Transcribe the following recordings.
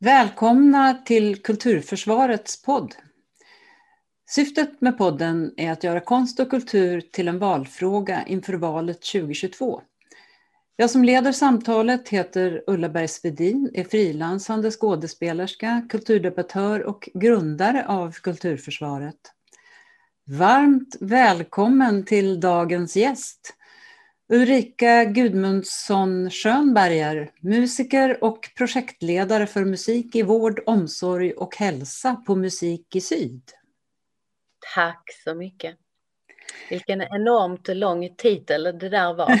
Välkomna till Kulturförsvarets podd. Syftet med podden är att göra konst och kultur till en valfråga inför valet 2022. Jag som leder samtalet heter Ulla Bergsvedin, är frilansande skådespelerska, kulturdebattör och grundare av Kulturförsvaret. Varmt välkommen till dagens gäst, Ulrika Gudmundsson Schönberger, musiker och projektledare för musik i vård, omsorg och hälsa på Musik i Syd. Tack så mycket. Vilken enormt lång titel det där var.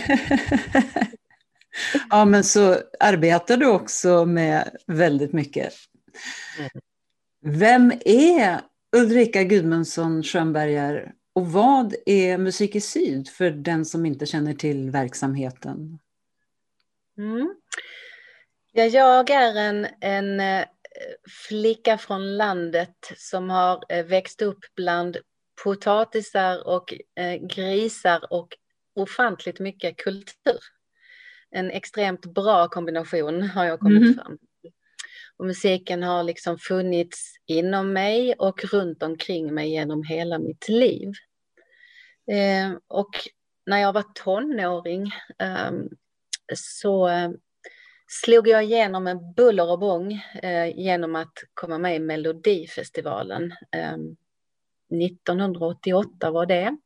ja, men så arbetar du också med väldigt mycket. Mm. Vem är Ulrika Gudmundsson Schönberger och vad är Musik i Syd för den som inte känner till verksamheten? Mm. Ja, jag är en, en eh, flicka från landet som har eh, växt upp bland potatisar och eh, grisar och ofantligt mycket kultur. En extremt bra kombination har jag kommit mm. fram till. Och musiken har liksom funnits inom mig och runt omkring mig genom hela mitt liv. Eh, och när jag var tonåring eh, så eh, slog jag igenom en buller och bång eh, genom att komma med i Melodifestivalen. 1988 eh, var det.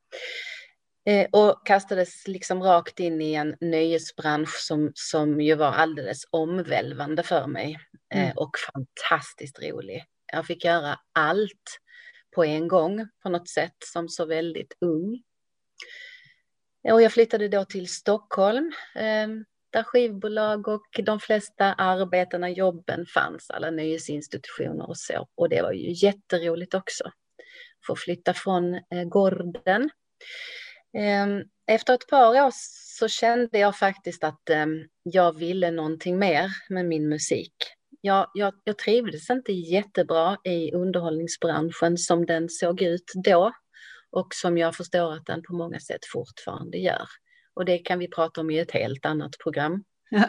Eh, och kastades liksom rakt in i en nöjesbransch som, som ju var alldeles omvälvande för mig mm. och fantastiskt rolig. Jag fick göra allt på en gång på något sätt som så väldigt ung. Och jag flyttade då till Stockholm ehm, där skivbolag och de flesta arbetena, jobben fanns, alla nöjesinstitutioner och så. Och det var ju jätteroligt också. Få flytta från eh, gården. Ehm, efter ett par år så kände jag faktiskt att ehm, jag ville någonting mer med min musik. Jag, jag, jag trivdes inte jättebra i underhållningsbranschen som den såg ut då och som jag förstår att den på många sätt fortfarande gör. Och det kan vi prata om i ett helt annat program. Ja.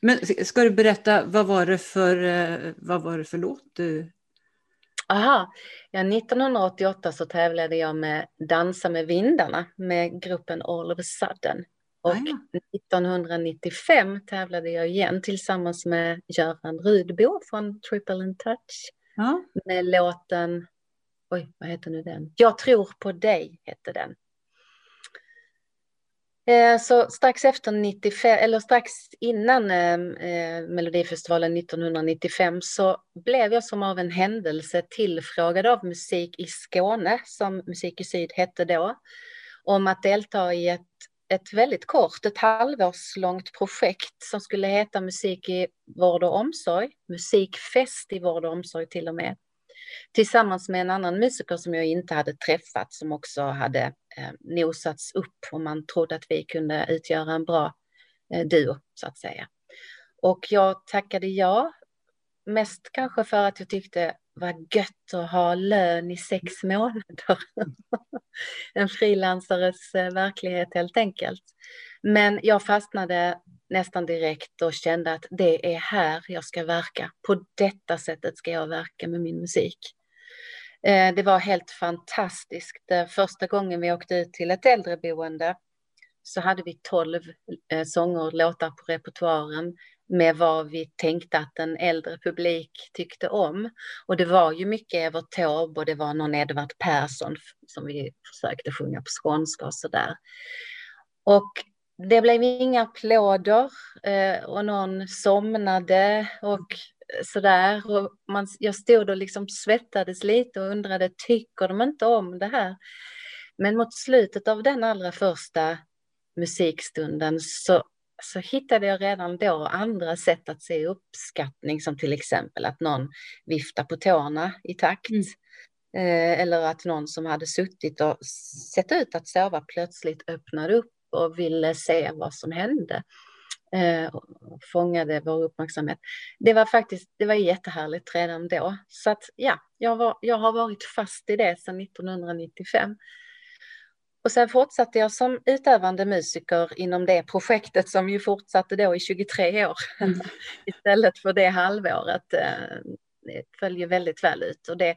Men ska du berätta, vad var det för, eh, vad var det för låt du... Aha, ja, 1988 så tävlade jag med Dansa med vindarna med gruppen All of a sudden. Och ah, ja. 1995 tävlade jag igen tillsammans med Göran Rudbo från Triple and Touch. Ja. Med låten oj, vad heter nu den? Jag tror på dig, hette den. Eh, så strax efter 95, eller strax innan ehm, eh, Melodifestivalen 1995 så blev jag som av en händelse tillfrågad av Musik i Skåne, som Musik i Syd hette då, om att delta i ett, ett väldigt kort, ett halvårslångt projekt som skulle heta Musik i vård och omsorg, musikfest i vård och omsorg till och med tillsammans med en annan musiker som jag inte hade träffat som också hade eh, nosats upp och man trodde att vi kunde utgöra en bra eh, duo så att säga. Och jag tackade ja, mest kanske för att jag tyckte vad gött att ha lön i sex månader. en frilansares eh, verklighet helt enkelt. Men jag fastnade nästan direkt och kände att det är här jag ska verka. På detta sättet ska jag verka med min musik. Eh, det var helt fantastiskt. Eh, första gången vi åkte ut till ett äldreboende så hade vi tolv eh, sånger och låtar på repertoaren med vad vi tänkte att en äldre publik tyckte om. Och det var ju mycket Evert Taube och det var någon Edvard Persson som vi försökte sjunga på skånska och sådär. Och det blev inga applåder eh, och någon somnade och sådär. Och man, jag stod och liksom svettades lite och undrade, tycker de inte om det här? Men mot slutet av den allra första musikstunden så, så hittade jag redan då andra sätt att se uppskattning, som till exempel att någon viftar på tårna i takt. Mm. Eh, eller att någon som hade suttit och sett ut att sova plötsligt öppnade upp och ville se vad som hände. Eh, fångade vår uppmärksamhet. Det var faktiskt det var jättehärligt redan då. Så att ja, jag, var, jag har varit fast i det sedan 1995. Och sen fortsatte jag som utövande musiker inom det projektet som ju fortsatte då i 23 år mm. istället för det halvåret. Eh, det föll väldigt väl ut och det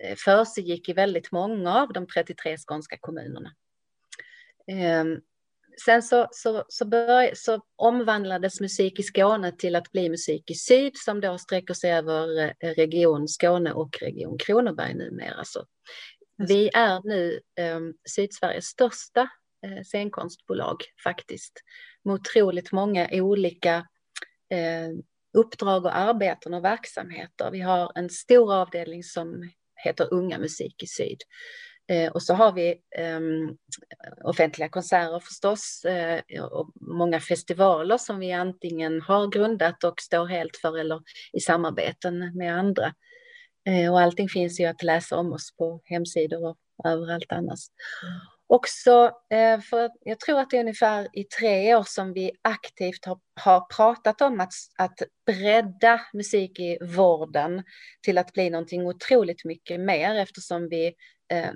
eh, försiggick i väldigt många av de 33 skånska kommunerna. Sen så, så, så, börj, så omvandlades musik i Skåne till att bli musik i syd som då sträcker sig över eh, region Skåne och region Kronoberg numera. Så vi är nu eh, Sydsveriges största eh, scenkonstbolag faktiskt. Med otroligt många olika eh, uppdrag och arbeten och verksamheter. Vi har en stor avdelning som heter Unga Musik i Syd. Eh, och så har vi eh, offentliga konserter förstås eh, och många festivaler som vi antingen har grundat och står helt för eller i samarbeten med andra. Eh, och allting finns ju att läsa om oss på hemsidor och överallt annars. Också, eh, för jag tror att det är ungefär i tre år som vi aktivt har, har pratat om att, att bredda musik i vården till att bli någonting otroligt mycket mer eftersom vi Eh,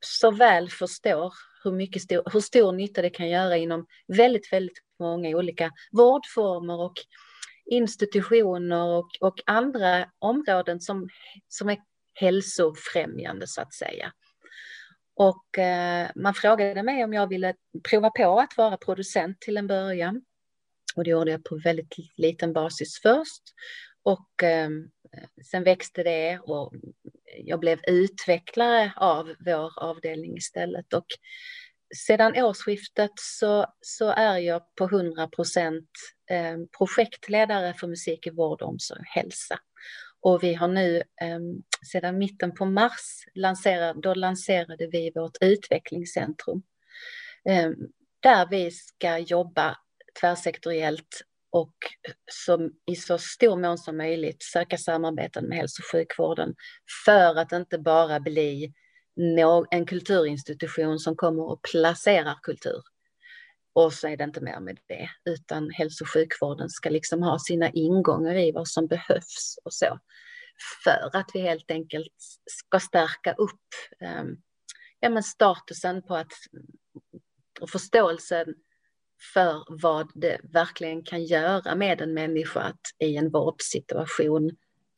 så väl förstår hur, mycket stor, hur stor nytta det kan göra inom väldigt, väldigt många olika vårdformer och institutioner och, och andra områden som, som är hälsofrämjande så att säga. Och eh, man frågade mig om jag ville prova på att vara producent till en början. Och det gjorde jag på väldigt liten basis först. Och eh, sen växte det och jag blev utvecklare av vår avdelning istället. Och sedan årsskiftet så, så är jag på 100 procent eh, projektledare för musik i vård, omsorg och hälsa. Och vi har nu eh, sedan mitten på mars lanserat, då lanserade vi vårt utvecklingscentrum. Eh, där vi ska jobba tvärsektoriellt och som i så stor mån som möjligt söka samarbeten med hälso och sjukvården för att inte bara bli en kulturinstitution som kommer och placerar kultur. Och så är det inte mer med det, utan hälso och sjukvården ska liksom ha sina ingångar i vad som behövs och så. För att vi helt enkelt ska stärka upp ehm, ja, men statusen på att och förståelsen för vad det verkligen kan göra med en människa att i en vårdsituation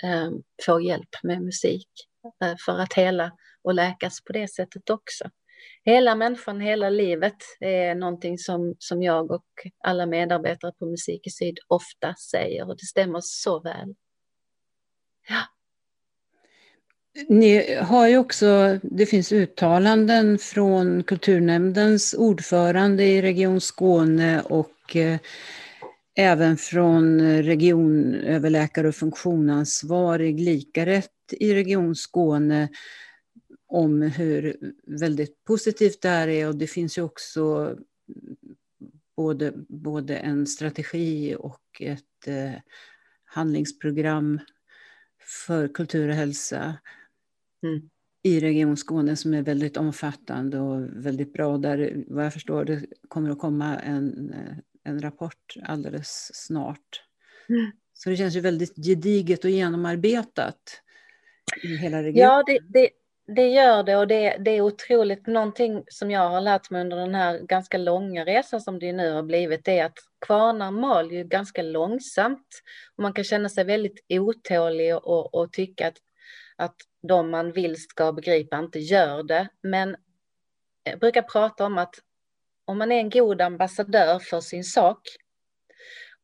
eh, få hjälp med musik eh, för att hela och läkas på det sättet också. Hela människan, hela livet är någonting som, som jag och alla medarbetare på Musik i Syd ofta säger och det stämmer så väl. Ja. Ni har ju också, det finns uttalanden från kulturnämndens ordförande i Region Skåne och eh, även från regionöverläkare och funktionansvarig likarätt i Region Skåne om hur väldigt positivt det här är. Och det finns ju också både, både en strategi och ett eh, handlingsprogram för kultur och hälsa mm. i Region Skåne som är väldigt omfattande och väldigt bra. Där vad jag förstår det kommer att komma en, en rapport alldeles snart. Mm. Så det känns ju väldigt gediget och genomarbetat i hela regionen. Ja, det, det, det gör det och det, det, är otroligt. Någonting som jag har lärt mig under den här ganska långa resan som det nu har blivit är att kvarnar mal ju ganska långsamt. Och man kan känna sig väldigt otålig och, och tycka att, att de man vill ska begripa inte gör det. Men jag brukar prata om att om man är en god ambassadör för sin sak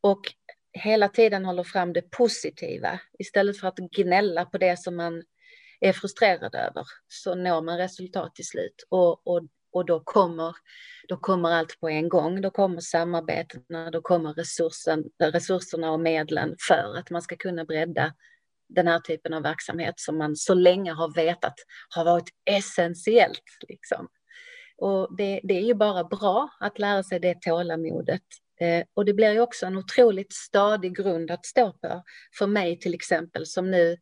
och hela tiden håller fram det positiva istället för att gnälla på det som man är frustrerad över så når man resultat till slut och, och, och då, kommer, då kommer allt på en gång. Då kommer samarbetena, då kommer resursen, resurserna och medlen för att man ska kunna bredda den här typen av verksamhet som man så länge har vetat har varit essentiellt. Liksom. Och det, det är ju bara bra att lära sig det tålamodet. Eh, och det blir ju också en otroligt stadig grund att stå på. För mig till exempel som nu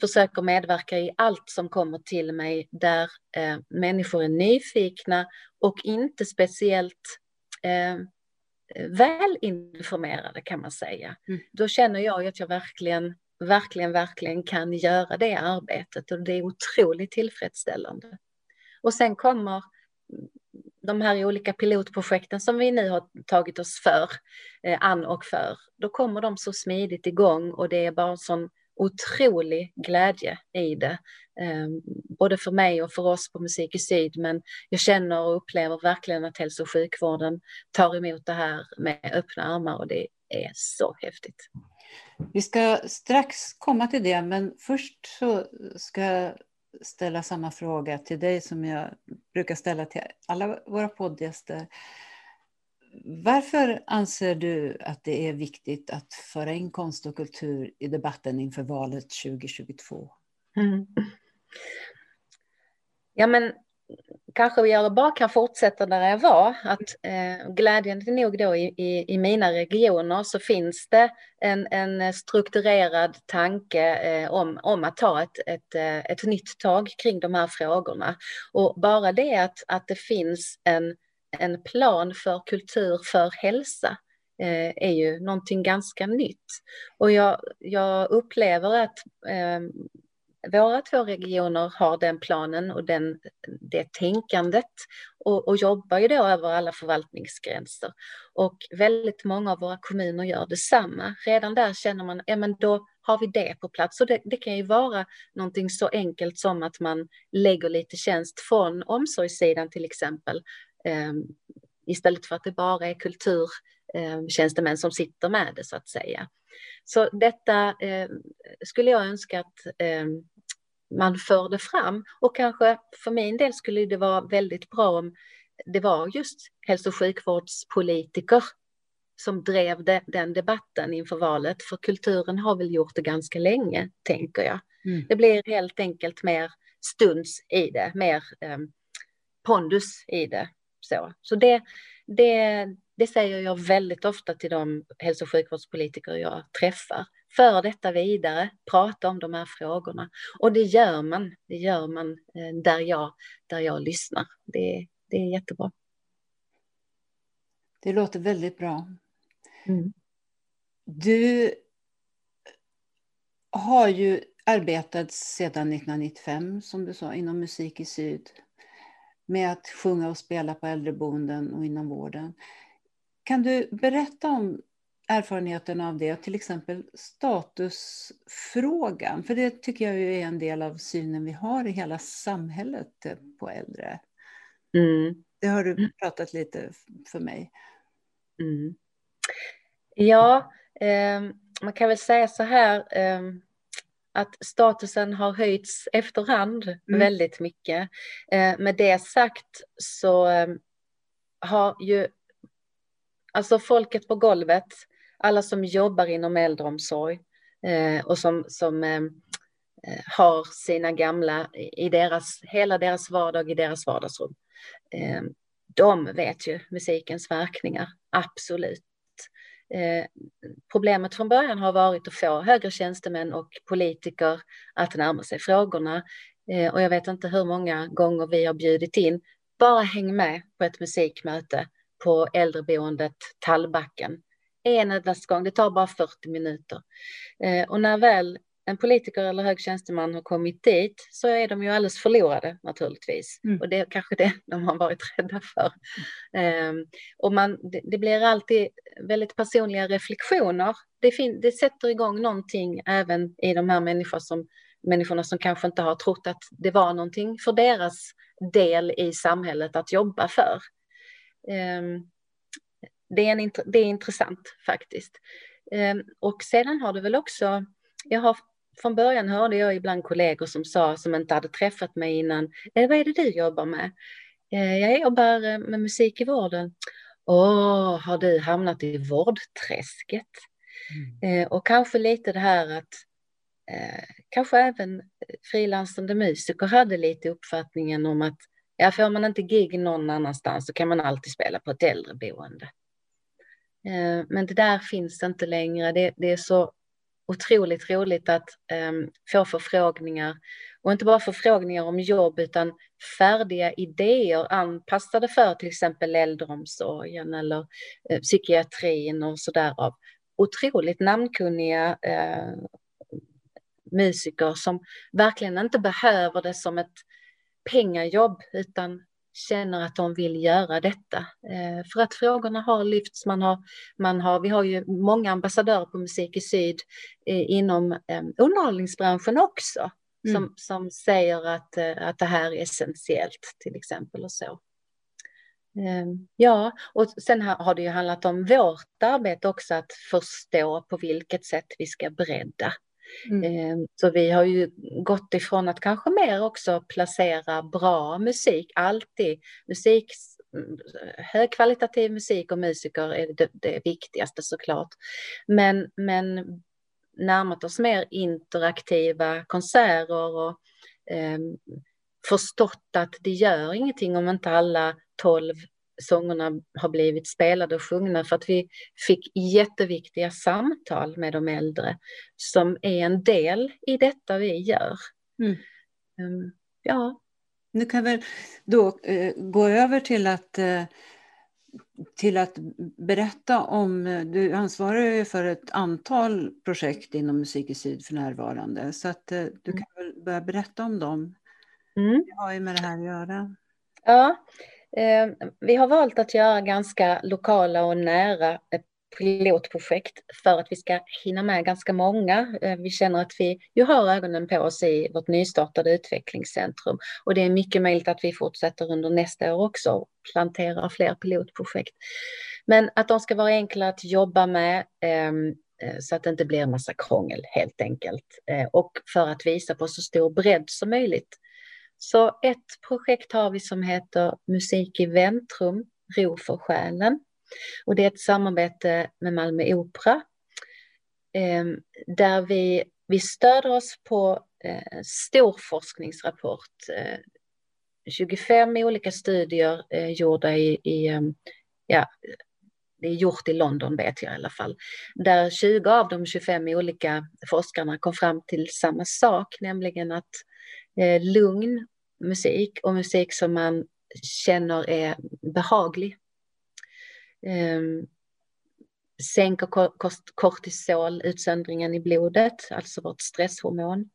försöker medverka i allt som kommer till mig där eh, människor är nyfikna och inte speciellt eh, välinformerade kan man säga. Mm. Då känner jag att jag verkligen, verkligen, verkligen kan göra det arbetet och det är otroligt tillfredsställande. Och sen kommer de här olika pilotprojekten som vi nu har tagit oss för, eh, an och för, då kommer de så smidigt igång och det är bara en sån otrolig glädje i det. Eh, både för mig och för oss på Musik i Syd, men jag känner och upplever verkligen att hälso och sjukvården tar emot det här med öppna armar och det är så häftigt. Vi ska strax komma till det, men först så ska jag ställa samma fråga till dig som jag brukar ställa till alla våra poddgäster. Varför anser du att det är viktigt att föra in konst och kultur i debatten inför valet 2022? Mm. Ja, men kanske jag bara kan fortsätta där jag var. Att, eh, glädjande nog då i, i, i, mina regioner så finns det en, en strukturerad tanke eh, om, om att ta ett, ett, eh, ett nytt tag kring de här frågorna. Och bara det att, att det finns en, en plan för kultur för hälsa eh, är ju någonting ganska nytt. Och jag, jag upplever att eh, våra två regioner har den planen och den, det tänkandet och, och jobbar ju då över alla förvaltningsgränser. Och väldigt många av våra kommuner gör detsamma. Redan där känner man, ja men då har vi det på plats. Och det, det kan ju vara någonting så enkelt som att man lägger lite tjänst från omsorgssidan till exempel. Um, istället för att det bara är kulturtjänstemän ehm, som sitter med det så att säga. Så detta eh, skulle jag önska att eh, man förde fram och kanske för min del skulle det vara väldigt bra om det var just hälso och sjukvårdspolitiker som drev det, den debatten inför valet. För kulturen har väl gjort det ganska länge, tänker jag. Mm. Det blir helt enkelt mer stunds i det, mer eh, pondus i det. Så, så det, det, det säger jag väldigt ofta till de hälso och sjukvårdspolitiker jag träffar. För detta vidare, prata om de här frågorna. Och det gör man, det gör man eh, där jag, där jag lyssnar. Det, det är jättebra. Det låter väldigt bra. Mm. Du har ju arbetat sedan 1995, som du sa, inom Musik i Syd med att sjunga och spela på äldreboenden och inom vården. Kan du berätta om erfarenheterna av det, till exempel statusfrågan? För det tycker jag är en del av synen vi har i hela samhället på äldre. Mm. Det har du mm. pratat lite för mig. Mm. Ja, eh, man kan väl säga så här eh, att statusen har höjts efterhand mm. väldigt mycket. Eh, med det sagt så ehm, har ju alltså folket på golvet, alla som jobbar inom äldreomsorg eh, och som, som eh, eh har sina gamla i deras, hela deras vardag i deras vardagsrum. Eh, de vet ju musikens verkningar, absolut. Eh, problemet från början har varit att få högre tjänstemän och politiker att närma sig frågorna. Eh, och jag vet inte hur många gånger vi har bjudit in, bara häng med på ett musikmöte på äldreboendet Tallbacken. En enda gång, det tar bara 40 minuter. Eh, och när väl en politiker eller hög tjänsteman har kommit dit så är de ju alldeles förlorade naturligtvis. Mm. Och det är kanske det de har varit rädda för. Um, och man, det, det, blir alltid väldigt personliga reflektioner. Det, fin, det sätter igång någonting även i de här människor som, människorna som kanske inte har trott att det var någonting för deras del i samhället att jobba för. Um, det, är en, det är intressant faktiskt. Um, och sedan har det väl också jag har från början hörde jag ibland kollegor som sa, som inte hade träffat mig innan, eh, vad är det du jobbar med? Eh, jag jobbar eh, med musik i vården. Åh, oh, har du hamnat i vårdträsket? Mm. Eh, och kanske lite det här att eh, kanske även frilansande musiker hade lite uppfattningen om att ja, får man inte gig någon annanstans så kan man alltid spela på ett äldreboende. Eh, men det där finns inte längre. Det, det är så otroligt roligt att um, få förfrågningar. Och inte bara förfrågningar om jobb utan färdiga idéer anpassade för till exempel äldreomsorgen eller uh, psykiatrin och sådär av otroligt namnkunniga uh, musiker som verkligen inte behöver det som ett pengajobb utan känner att de vill göra detta. Eh, för att frågorna har lyfts. Man har, man har, vi har ju många ambassadörer på Musik i Syd eh, inom eh, underhållningsbranschen också. Mm. Som, som säger att, eh, att det här är essentiellt till exempel och så. Ehm, ja, och sen har det ju handlat om vårt arbete också att förstå på vilket sätt vi ska bredda. Mm. Ehm, så vi har ju gått ifrån att kanske mer också placera bra musik, alltid musik, mm, högkvalitativ musik och musiker är det, det viktigaste såklart. Men, men närmat oss mer interaktiva konserter och eh, förstått att det gör ingenting om inte alla tolv sångerna har blivit spelade och sjungna för att vi fick jätteviktiga samtal med de äldre som är en del i detta vi gör. Mm. Um, ja. Nu kan vi då eh, gå över till att eh, till att berätta om, du ansvarar ju för ett antal projekt inom Musik i Syd för närvarande, så att eh, du mm. kan väl börja berätta om dem. Mm. Det har ju med det här att göra. Ja, eh, Eh, vi har valt att göra ganska lokala och nära eh, pilotprojekt för att vi ska hinna med ganska många. Eh, vi känner att vi ju har ögonen på oss i vårt nystartade utvecklingscentrum och det är mycket möjligt att vi fortsätter under nästa år också och planterar fler pilotprojekt. Men att de ska vara enkla att jobba med ehm, så att det inte blir en massa krångel helt enkelt och för att visa på så stor bredd som möjligt. Så ett projekt har vi som heter Musik i väntrum, ro för själen. Och det är ett samarbete med Malmö Opera ehm, där vi, vi stöder oss på eh, stor forskningsrapport. 25 eh, olika studier eh, gjorda i, i ehm, ja, det är gjort i London vet jag i alla fall, där 20 av de 25 olika forskarna kom fram till samma sak, nämligen att eh, lugn musik och musik som man känner är behaglig eh, sänker kortisolutsöndringen i blodet, alltså vårt stresshormon.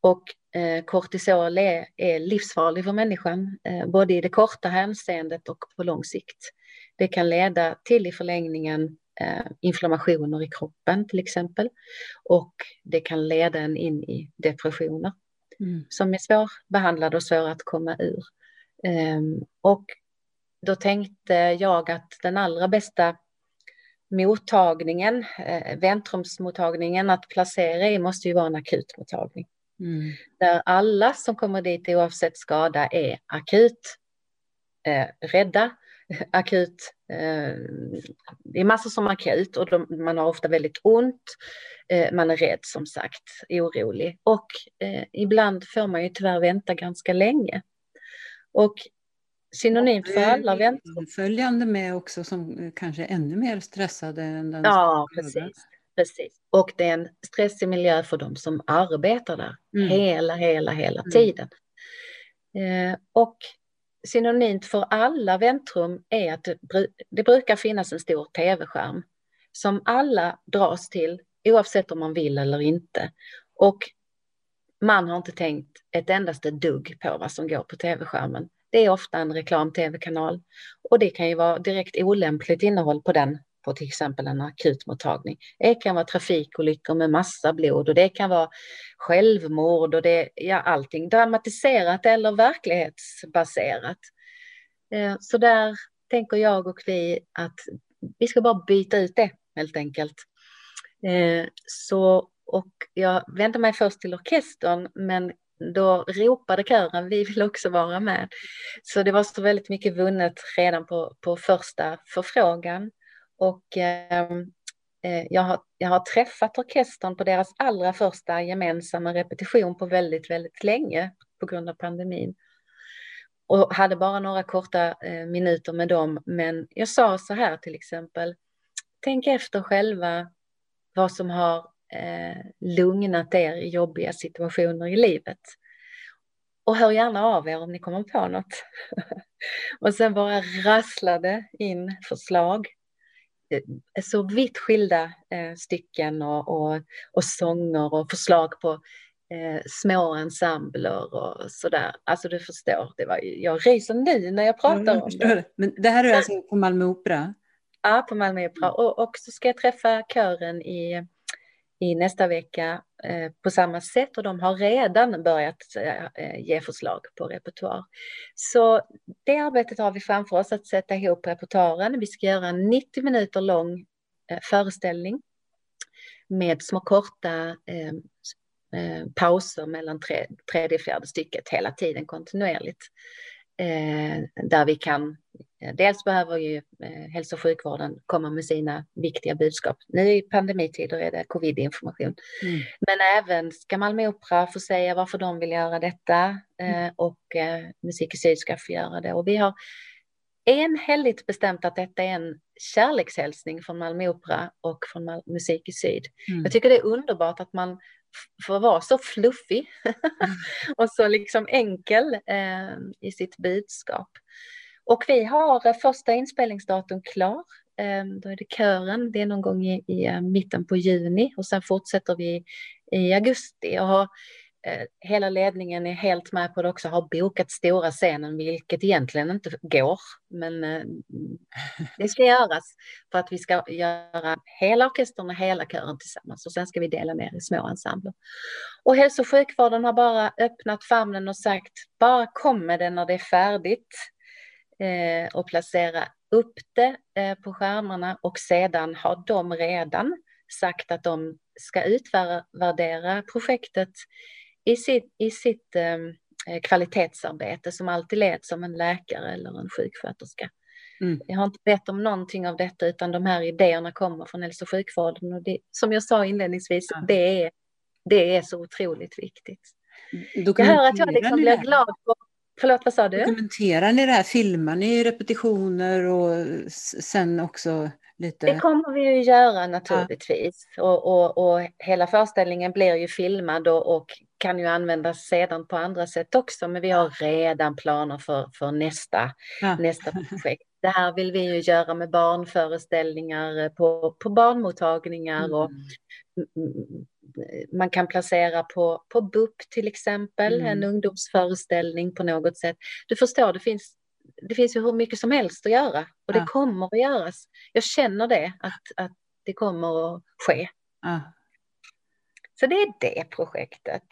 Och eh, kortisol är, är livsfarlig för människan, eh, både i det korta hänseendet och på lång sikt. Det kan leda till i förlängningen eh, inflammationer i kroppen till exempel. Och det kan leda en in i depressioner mm. som är svårbehandlade och svåra att komma ur. Um, och då tänkte jag att den allra bästa mottagningen, eh, väntrumsmottagningen att placera i måste ju vara en akutmottagning. Mm. Där alla som kommer dit oavsett skada är akut eh, rädda, akut, eh, det är massor som är akut och de, man har ofta väldigt ont, eh, man är rädd som sagt, orolig och eh, ibland får man ju tyvärr vänta ganska länge. Och synonymt för alla väntor. Följande med också som kanske är ännu mer stressade än den Ja, precis. precis. Och det är en stressig miljö för de som arbetar där mm. hela, hela, hela mm. tiden. Eh, och synonymt för alla väntrum är att det, det brukar finnas en stor tv-skärm som alla dras till oavsett om man vill eller inte. Och man har inte tänkt ett endaste dugg på vad som går på tv-skärmen. Det är ofta en reklam-tv-kanal och det kan ju vara direkt olämpligt innehåll på den på till exempel en akutmottagning. Det kan vara trafikolyckor med massa blod och det kan vara självmord och det, ja allting dramatiserat eller verklighetsbaserat. Eh, så där tänker jag och vi att vi ska bara byta ut det helt enkelt. Eh, så, och jag vände mig först till orkestern men då ropade kören, vi vill också vara med. Så det var så väldigt mycket vunnet redan på, på första förfrågan. Och ehm, eh, jag, har, jag har träffat orkestern på deras allra första gemensamma repetition på väldigt, väldigt länge på grund av pandemin. Och hade bara några korta eh, minuter med dem, men jag sa så här till exempel, tänk efter själva vad som har eh, lugnat er i jobbiga situationer i livet. Och hör gärna av er om ni kommer på något. och sen bara rasslade in förslag. Eh, så vitt skilda eh, stycken och, och, och sånger och förslag på eh, små ensembler och sådär. Alltså du förstår, det var, jag ryser nu när jag pratar ja, om det. det. Men det här är alltså på Malmö Opera? Ja, på Malmö Opera. Och, och så ska jag träffa kören i, i nästa vecka eh, på samma sätt och de har redan börjat eh, ge förslag på repertoar. Så det arbetet har vi framför oss, att sätta ihop repertoaren. Vi ska göra en 90 minuter lång eh, föreställning med små korta pauser mellan tredje och fjärde stycket hela tiden kontinuerligt. Eh, där vi kan, eh, dels behöver ju eh, hälso och sjukvården komma med sina viktiga budskap. Nu i pandemitider är det covid-information. Mm. Men även ska Malmö Opera få säga varför de vill göra detta mm. och Musik i Syd ska få göra det. Och vi har enhälligt bestämt att detta är en kärlekshälsning från Malmö Opera och från Musik i Syd. Mm. Jag tycker det är underbart att man får vara så fluffig och så liksom enkel eh, i sitt budskap. Och vi har första inspelningsdatum klar. Eh, då är det kören, det är någon gång i, i eh, mitten på juni och sen fortsätter vi i augusti och har Eh, Eh, hela ledningen är helt med på det också, har bokat stora scenen, vilket egentligen inte går. Men eh, det ska göras för att vi ska göra hela orkestern och hela kören tillsammans och sen ska vi dela ner i små ensembler. Och hälso och sjukvården har bara öppnat famnen och sagt bara kom med det när det är färdigt eh, och placera upp det på skärmarna och sedan har de redan sagt att de ska utvärdera projektet i sitt, i sitt ehm, eh, kvalitetsarbete som alltid leds av en läkare eller en sjuksköterska. Mm. Jag har inte bett om någonting av detta utan de här idéerna kommer från hälso och sjukvården och det, som jag sa inledningsvis, ja. det, är, det är så otroligt viktigt. Jag hör att jag liksom blir glad på Förlåt, vad sa du? Dokumenterar ni det här? Filmar ni repetitioner och sen också lite... Det kommer vi ju göra naturligtvis. Ja. Och, och, och hela föreställningen blir ju filmad och, och kan ju användas sedan på andra sätt också, men vi har redan planer för, för nästa, ja. nästa projekt. Det här vill vi ju göra med barnföreställningar på, på barnmottagningar mm. och man kan placera på, på BUP till exempel, mm. en ungdomsföreställning på något sätt. Du förstår, det finns, det finns ju hur mycket som helst att göra och ja. det kommer att göras. Jag känner det, att, att det kommer att ske. Ja. Så det är det projektet.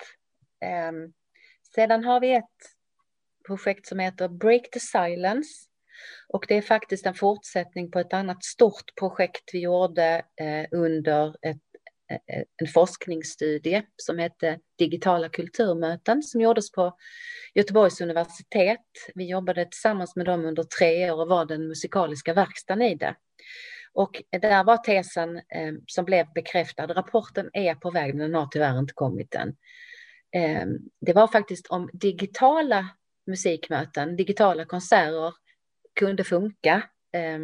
Ehm, sedan har vi ett projekt som heter Break the Silence. Och det är faktiskt en fortsättning på ett annat stort projekt vi gjorde eh, under ett, eh, en forskningsstudie som hette Digitala kulturmöten som gjordes på Göteborgs universitet. Vi jobbade tillsammans med dem under tre år och var den musikaliska verkstaden i det. Och där var tesen eh, som blev bekräftad. Rapporten är på väg, men den har tyvärr inte kommit än. Eh, det var faktiskt om digitala musikmöten, digitala konserter kunde funka eh,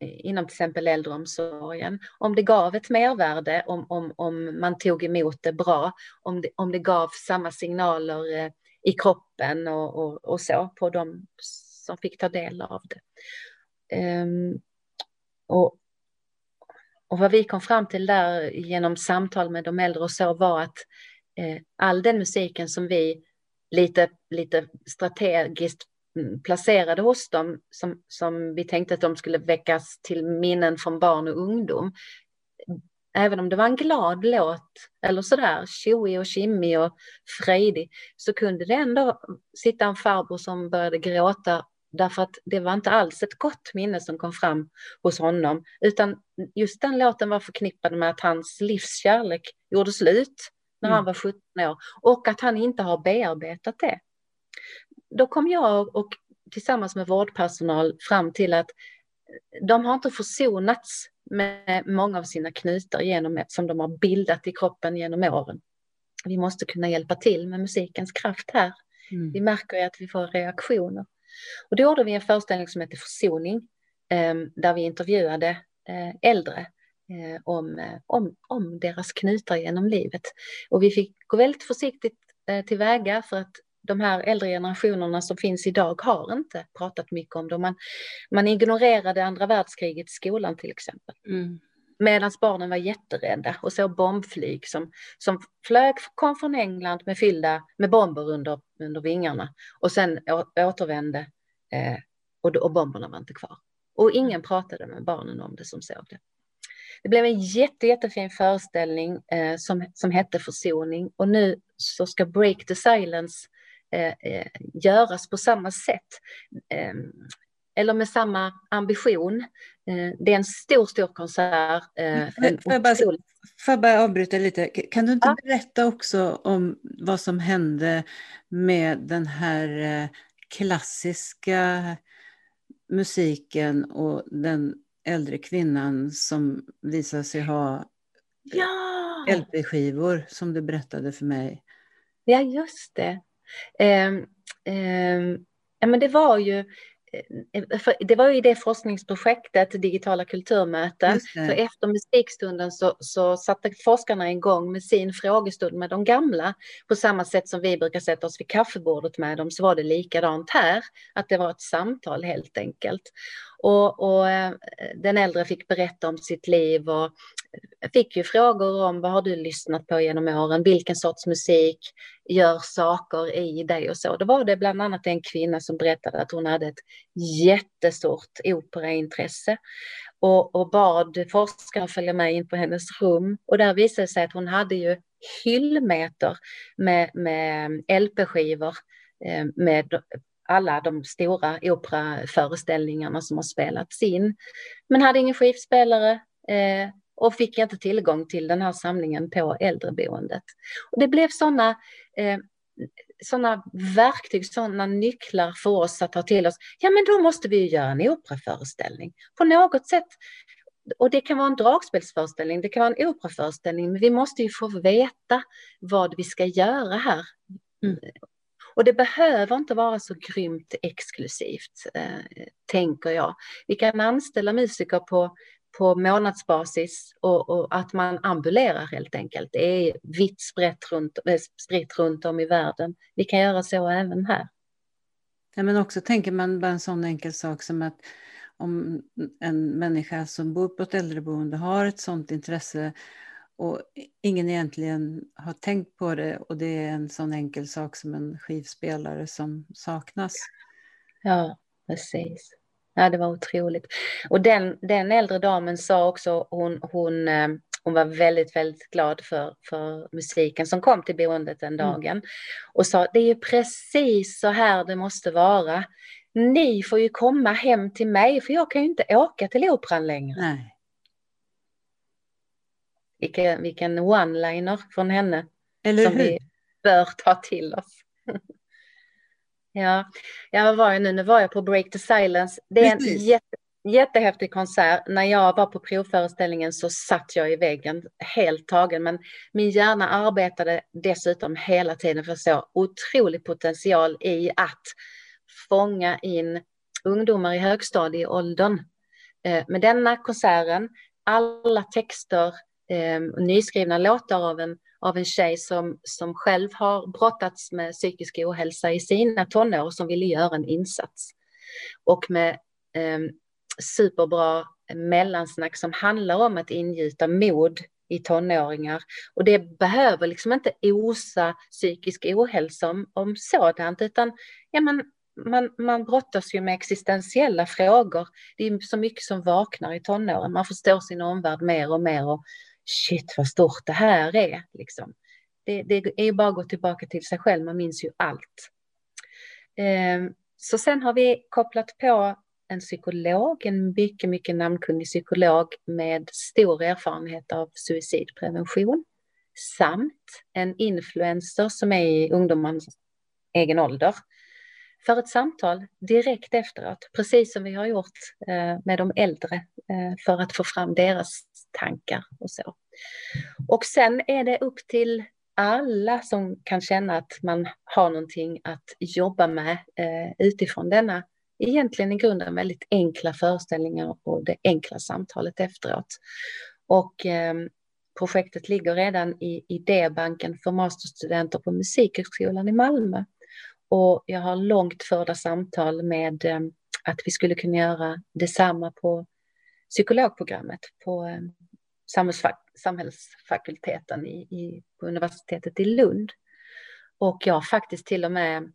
inom till exempel äldreomsorgen. Om det gav ett mervärde, om, om, om man tog emot det bra, om det, om det gav samma signaler eh, i kroppen och, och, och, så på de som fick ta del av det. Um, och, och vad vi kom fram till där genom samtal med de äldre och så var att eh, Eh, all den musiken som vi lite, lite strategiskt mm, placerade hos dem som, som vi tänkte att de skulle väckas till minnen från barn och ungdom. Även om det var en glad låt eller sådär tjoig och kimmig och frejdig så kunde det ändå sitta en farbror som började gråta Därför att det var inte alls ett gott minne som kom fram hos honom, utan just den låten var förknippad med att hans livskärlek gjorde slut när mm. han var 17 år och att han inte har bearbetat det. Då kom jag och tillsammans med vårdpersonal fram till att de har inte försonats med många av sina knutar genom, som de har bildat i kroppen genom åren. Vi måste kunna hjälpa till med musikens kraft här. Mm. Vi märker ju att vi får reaktioner. Och då gjorde vi en föreställning som heter Försoning, ehm, där vi intervjuade eh, äldre om, eh, om, om deras knutar genom livet. Och vi fick gå väldigt försiktigt tillväga för att de här äldre generationerna som finns idag har inte pratat mycket om det. Man, man ignorerade andra världskriget i skolan till exempel. Mm. Medan barnen var jätterädda och såg bombflyg som, som flög, kom från England med fyllda med bomber under, under vingarna och sen å, återvände eh, och, och bomberna var inte kvar. Och ingen pratade med barnen om det som såg det. Det blev en jätte, jättefin föreställning eh, som, som hette Försoning och nu så ska Break the Silence eh, eh göras på samma sätt. Eh, eller med samma ambition. Eh, det är en stor, stor konsert. Eh, får jag, bara, jag bara avbryta lite? Kan du inte ja. berätta också om vad som hände med den här klassiska musiken och den äldre kvinnan som visade sig ha ja. LP-skivor som du berättade för mig. Ja, just det. Eh, eh, ja, men det var ju Eh, det var ju det forskningsprojektet, digitala kulturmöten. Så efter musikstunden så, så satte forskarna igång med sin frågestund med de gamla. På samma sätt som vi brukar sätta oss vid kaffebordet med dem så var det likadant här. Att det var ett samtal helt enkelt. Och, och eh, den äldre fick berätta om sitt liv och fick ju frågor om vad har du lyssnat på genom åren, vilken sorts musik gör saker i dig och så. Då var det bland annat en kvinna som berättade att hon hade ett jättestort operaintresse och, och bad forskaren följa med in på hennes rum och där visade det sig att hon hade ju hyllmeter med, med LP-skivor eh, med alla de stora operaföreställningarna som har spelats in. Men hade ingen skivspelare, eh, och fick inte tillgång till den här samlingen på äldreboendet. Och det blev sådana eh, såna verktyg, sådana nycklar för oss att ta till oss. Ja, men då måste vi göra en operaföreställning. På något sätt, och det kan vara en dragspelsföreställning, det kan vara en operaföreställning, men vi måste ju få veta vad vi ska göra här. Mm. Och det behöver inte vara så grymt exklusivt, eh, tänker jag. Vi kan anställa musiker på på månadsbasis och, och, att man ambulerar helt enkelt. Det är vitt spritt runt, eh, spritt runt om i världen. Vi kan göra så även här. Ja, men också tänker man bara en sån enkel sak som att om en människa som bor på ett äldreboende har ett sånt intresse och ingen egentligen har tänkt på det och det är en sån enkel sak som en skivspelare som saknas. Ja, precis. Ja, det var otroligt. Och den, den äldre damen sa också, hon, hon, eh, hon var väldigt, väldigt glad för, för musiken som kom till boendet den mm. dagen. Mm. Och sa, det är ju precis så här det måste vara. Ni får ju komma hem till mig, för jag kan ju inte åka till operan längre. Nej. Vilken, vilken one-liner från henne. Eller som hur? vi bör ta till oss. Ja, ja var jag nu? Nu var jag på Break the Silence. Det är en jätte, jättehäftig konsert. När jag var på provföreställningen så satt jag i väggen helt tagen. Men min hjärna arbetade dessutom hela tiden för så otrolig potential i att fånga in ungdomar i högstadieåldern. Eh, med denna konserten, alla texter, eh, nyskrivna låtar av en av en tjej som, som själv har brottats med psykisk ohälsa i sina tonår som ville göra en insats. Och med eh, superbra mellansnack som handlar om att ingjuta mod i tonåringar. Och det behöver liksom inte osa psykisk ohälsa om, om sådant, utan ja, man, man, man brottas ju med existentiella frågor. Det är så mycket som vaknar i tonåren. Man förstår sin omvärld mer och mer och shit vad stort det här är. Liksom. Det, det är ju bara att gå tillbaka till sig själv, man minns ju allt. Ehm, så sen har vi kopplat på en psykolog, en mycket, mycket namnkunnig psykolog med stor erfarenhet av suicidprevention samt en influencer som är i ungdomarnas egen ålder för ett samtal direkt efteråt, precis som vi har gjort eh, med de äldre eh, för att få fram deras tankar och så. Och sen är det upp till alla som kan känna att man har någonting att jobba med eh, utifrån denna egentligen i grunden väldigt enkla föreställningar och det enkla samtalet efteråt. Och eh, projektet ligger redan i idébanken för masterstudenter på Musikhögskolan i Malmö. Och jag har långt förda samtal med eh, att vi skulle kunna göra detsamma på psykologprogrammet på, eh, samhällsfakulteten i, i, på universitetet i Lund. Och jag har faktiskt till och med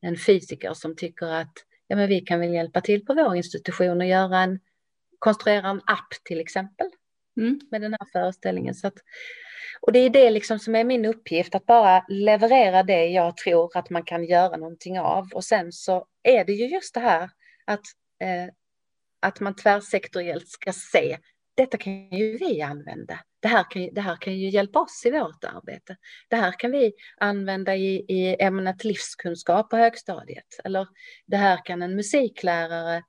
en fysiker som tycker att ja, men vi kan väl hjälpa till på vår institution och göra en, konstruera en app till exempel mm. med den här föreställningen. Så att, och det är det liksom som är min uppgift, att bara leverera det jag tror att man kan göra någonting av. Och sen så är det ju just det här att, eh, att man tvärsektoriellt ska se, detta kan ju vi använda. Det här, kan, det här kan ju hjälpa oss i vårt arbete. Det här kan vi använda i, i ämnet livskunskap på högstadiet. Eller det här kan en musiklärare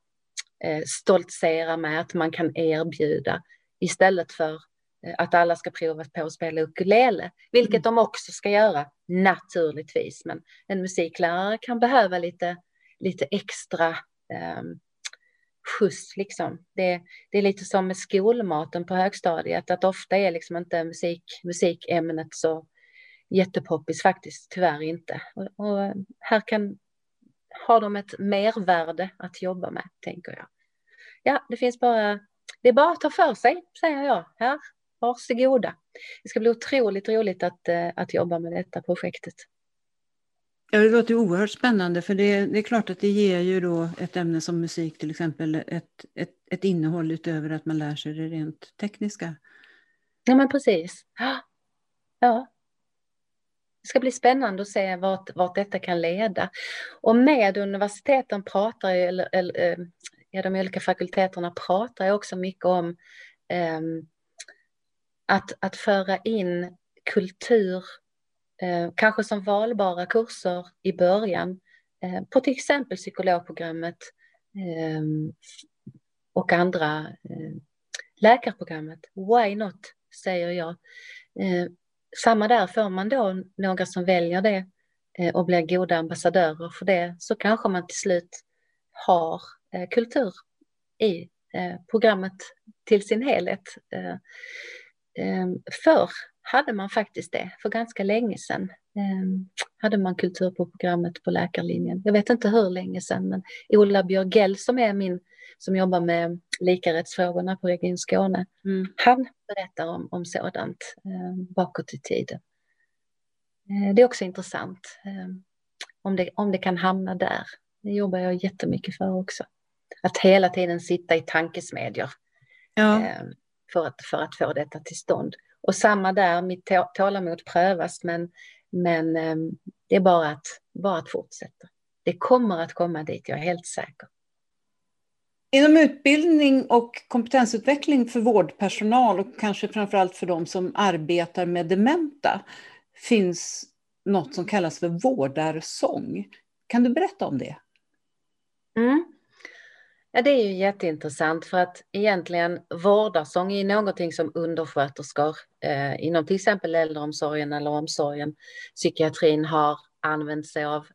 eh, stoltsera med att man kan erbjuda istället för eh, att alla ska prova på att spela ukulele, vilket mm. de också ska göra naturligtvis. Men en musiklärare kan behöva lite, lite extra eh, skjuts liksom. Det, det är lite som med skolmaten på högstadiet, att ofta är liksom inte musik, musikämnet så jättepoppis faktiskt, tyvärr inte. Och, och här kan, har de ett mervärde att jobba med, tänker jag. Ja, det finns bara, det är bara att ta för sig, säger jag. Här, varsågoda. Det ska bli otroligt roligt att, eh, att jobba med detta projektet. Ja, det låter oerhört spännande för det, det, är klart att det ger ju då ett ämne som musik till exempel ett, ett, ett innehåll utöver att man lär sig det rent tekniska. Ja men precis. Ja. Det ska bli spännande att se vart, vart detta kan leda. Och med universiteten pratar eller, eller eh, ja, de olika fakulteterna pratar ju också mycket om eh, att, att föra in kultur eh, kanske som valbara kurser i början eh, på till exempel psykologprogrammet eh, och andra eh, läkarprogrammet. Why not, säger jag. Eh, samma där, får man då några som väljer det eh, och blir goda ambassadörer för det så kanske man till slut har kultur i programmet till sin helhet. Förr hade man faktiskt det för ganska länge sedan. Eh, hade man kultur på programmet på läkarlinjen. Jag vet inte hur länge sedan, men Ola Björgell som är min, som jobbar med likarättsfrågorna på Region Skåne, mm. han berättar om, om sådant eh, bakåt i tiden. Eh, det är också intressant eh, om, det, om det kan hamna där. Det jobbar jag jättemycket för också. Att hela tiden sitta i tankesmedjor ja. Eh, för, att, för att få detta till stånd. Och samma där, mitt tålamod prövas men, men ehm, det är bara att, bara att fortsätta. Det kommer att komma dit, jag är helt säker. Inom utbildning och kompetensutveckling för vårdpersonal och kanske framförallt för de som arbetar med dementa finns något som kallas för vårdarsång. Kan du berätta om det? Mm. Ja, det är ju jätteintressant för att egentligen vårdarsång är någonting som undersköterskor eh, inom till exempel äldreomsorgen eller omsorgen, psykiatrin har använt sig av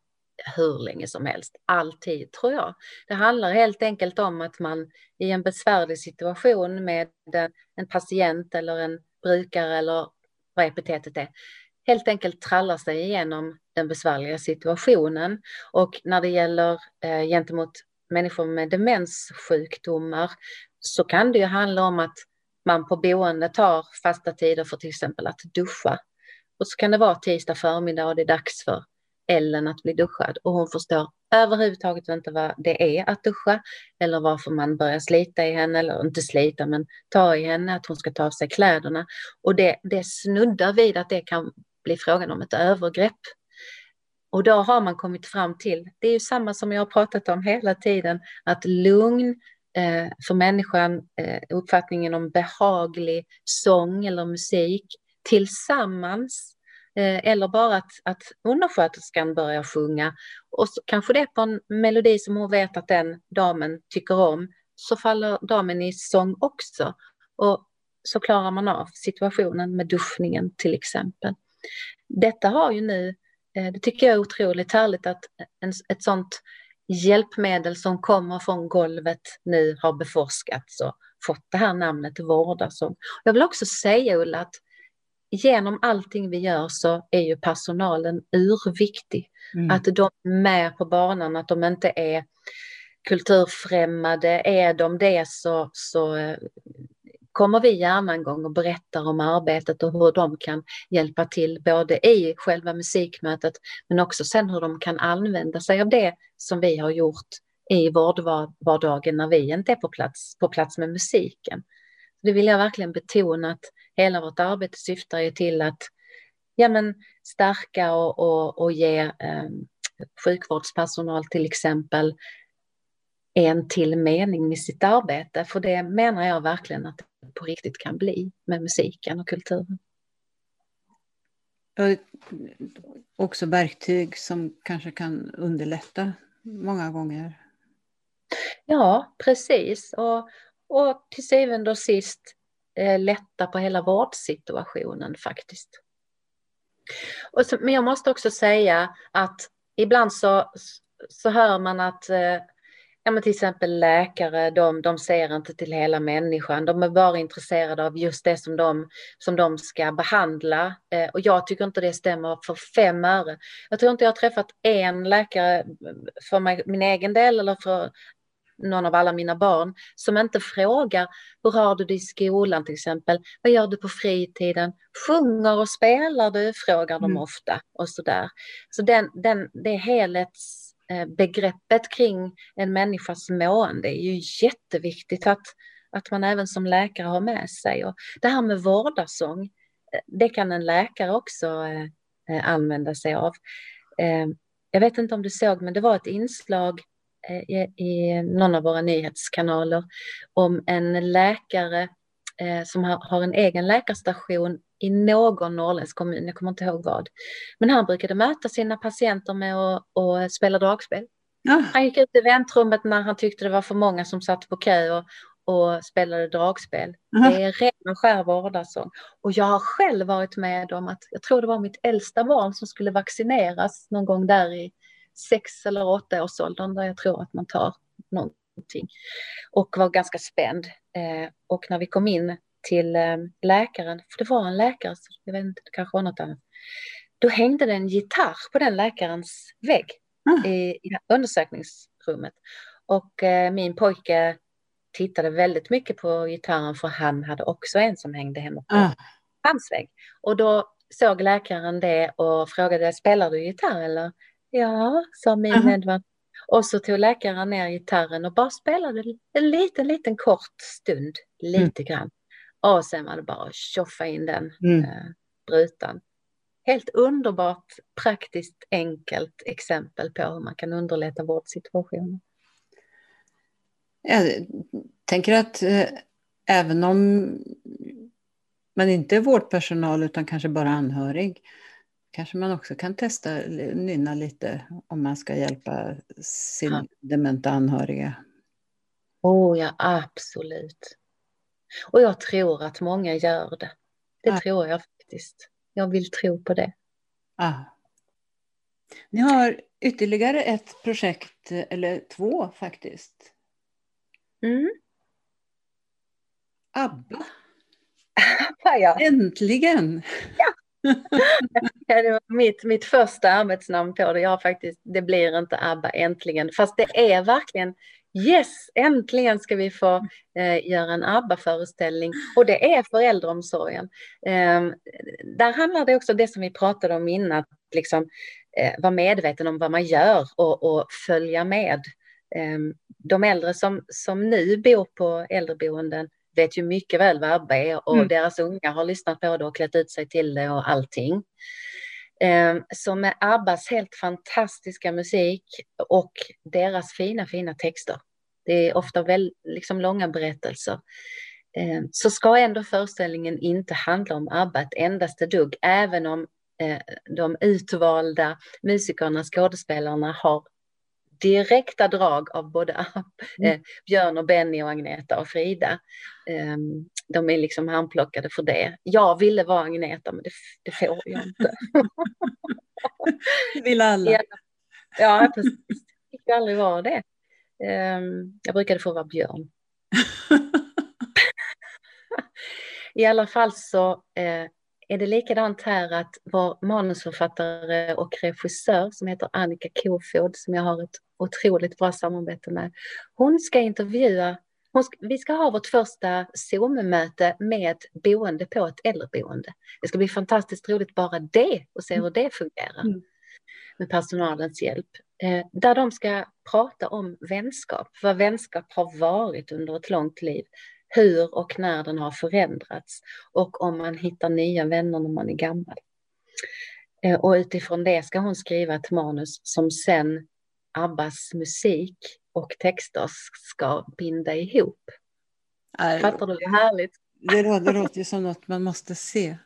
hur länge som helst, alltid tror jag. Det handlar helt enkelt om att man i en besvärlig situation med eh, en patient eller en brukare eller vad epitetet är, helt enkelt trallar sig igenom den besvärliga situationen. Och när det gäller eh, gentemot människor med demenssjukdomar så kan det ju handla om att man på boendet har fasta tider för till exempel att duscha. Och så kan det vara tisdag förmiddag och det är dags för Ellen att bli duschad och hon förstår överhuvudtaget inte vad det är att duscha eller varför man börjar slita i henne, eller inte slita men ta i henne, att hon ska ta av sig kläderna. Och det, det snuddar vid att det kan bli frågan om ett övergrepp och då har man kommit fram till, det är ju samma som jag har pratat om hela tiden, att lugn eh, för människan, eh, uppfattningen om behaglig sång eller musik tillsammans eh, eller bara att, att undersköterskan börjar sjunga och så, kanske det är på en melodi som hon vet att den damen tycker om så faller damen i sång också och så klarar man av situationen med duschningen till exempel. Detta har ju nu det tycker jag är otroligt härligt att en, ett sånt hjälpmedel som kommer från golvet nu har beforskats och fått det här namnet vårdarsång. Jag vill också säga Ulla att genom allting vi gör så är ju personalen urviktig. Mm. Att de är med på banan, att de inte är kulturfrämmande. Är de det så, så eh, kommer vi gärna en gång och berättar om arbetet och hur de kan hjälpa till både i själva musikmötet men också sen hur de kan använda sig av det som vi har gjort i vårdvardagen när vi inte är på plats, på plats med musiken. Det vill jag verkligen betona att hela vårt arbete syftar ju till att ja, men, stärka och, och, och ge eh, sjukvårdspersonal till exempel en till mening med sitt arbete. För det menar jag verkligen att på riktigt kan bli med musiken och kulturen. Också verktyg som kanske kan underlätta många gånger. Ja, precis. Och, och till syvende och sist eh, lätta på hela vårdsituationen faktiskt. Och så, men jag måste också säga att ibland så, så hör man att eh, ja, men till exempel läkare, de, de ser inte till hela människan. De är bara intresserade av just det som de, som de ska behandla. Eh, och jag tycker inte det stämmer för fem öre. Jag tror inte jag har träffat en läkare för mig, min egen del eller för någon av alla mina barn som inte frågar hur har du det i skolan till exempel? Vad gör du på fritiden? Sjunger och spelar du? Frågar mm. de ofta och sådär. Så den, den, det Eh, begreppet kring en människas mående är ju jätteviktigt att, att man även som läkare har med sig. Och det här med vårdarsång, eh, det kan en läkare också eh, använda sig av. Jag vet inte om du såg, men det var ett inslag i någon av våra nyhetskanaler om en läkare eh, som har, en egen läkarstation i någon norrländsk kommun, jag kommer inte ihåg vad. Men han brukade möta sina patienter med att och spela dragspel. Ja. Han gick ut i väntrummet när han tyckte det var för många som satt på kö och, och spelade dragspel. Mm. Det är ren och skär vårdarsång. Och jag har själv varit med om att, jag tror det var mitt äldsta barn som skulle vaccineras någon gång där i sex eller åtta års åldern där jag tror att man tar någonting. Och var ganska spänd. Eh, och när vi kom in till eh, läkaren, för det var en läkare, så jag vet inte, det kanske var något annat. Då hängde det en gitarr på den läkarens vägg mm. i, i undersökningsrummet. Och eh, min pojke tittade väldigt mycket på gitarren för han hade också en som hängde hemma på mm. hans vägg. Och då såg läkaren det och frågade, spelar du gitarr eller? Ja, sa min -huh. Edvard. Och så tog läkaren ner gitarren och bara spelade en liten, liten kort stund, lite mm. grann. Och sen var det bara att tjoffa in den mm. eh, brutan. Helt underbart, praktiskt, enkelt exempel på hur man kan underlätta vårdsituationen. Jag tänker att eh, även om man inte är vårdpersonal utan kanske bara anhörig kanske man också kan testa nynna lite om man ska hjälpa sin ja. dementa anhöriga. Oh ja, absolut. Och jag tror att många gör det. Det ja. tror jag faktiskt. Jag vill tro på det. Ah. Ni har ytterligare ett projekt, eller två faktiskt. Mm. ABBA. ja. Äntligen! Ja det var mitt, mitt första arbetsnamn på det. Jag har faktiskt, det blir inte ABBA äntligen. Fast det är verkligen Yes, äntligen ska vi få eh, göra en ABBA-föreställning och det är för äldreomsorgen. Eh, där handlar det också om det som vi pratade om innan, att liksom, eh, vara medveten om vad man gör och, och följa med. Ehm, de äldre som, som nu bor på äldreboenden vet ju mycket väl vad ABBA är och mm. deras unga har lyssnat på det och klätt ut sig till det och allting. Ehm, så med Abbas helt fantastiska musik och deras fina, fina texter, det är ofta väl, liksom långa berättelser, ehm, så ska ändå föreställningen inte handla om ABBA ett endaste dugg, även om eh, de utvalda musikerna, skådespelarna har direkta drag av både mm. eh, Björn och Benny och Agneta och Frida. Eh, de är liksom handplockade för det. Jag ville vara Agneta men det, det får jag inte. vill alla. Ja, ja precis. Jag fick aldrig vara det. Eh, jag brukade få vara Björn. I alla fall så eh, är det likadant här att vår manusförfattare och regissör som heter Annika Kofod som jag har ett otroligt bra samarbete med. Hon ska intervjua vi ska ha vårt första Zoom-möte med boende på ett äldreboende. Det ska bli fantastiskt roligt bara det och se hur det fungerar mm. med personalens hjälp. Eh, där de ska prata om vänskap, vad vänskap har varit under ett långt liv, hur och när den har förändrats och om man hittar nya vänner när man är gammal. Eh, och utifrån det ska hon skriva ett manus som sen Abbas musik och texter ska binda ihop. Är, Fattar du? Det härligt. Det låter, det låter ju som något man måste se.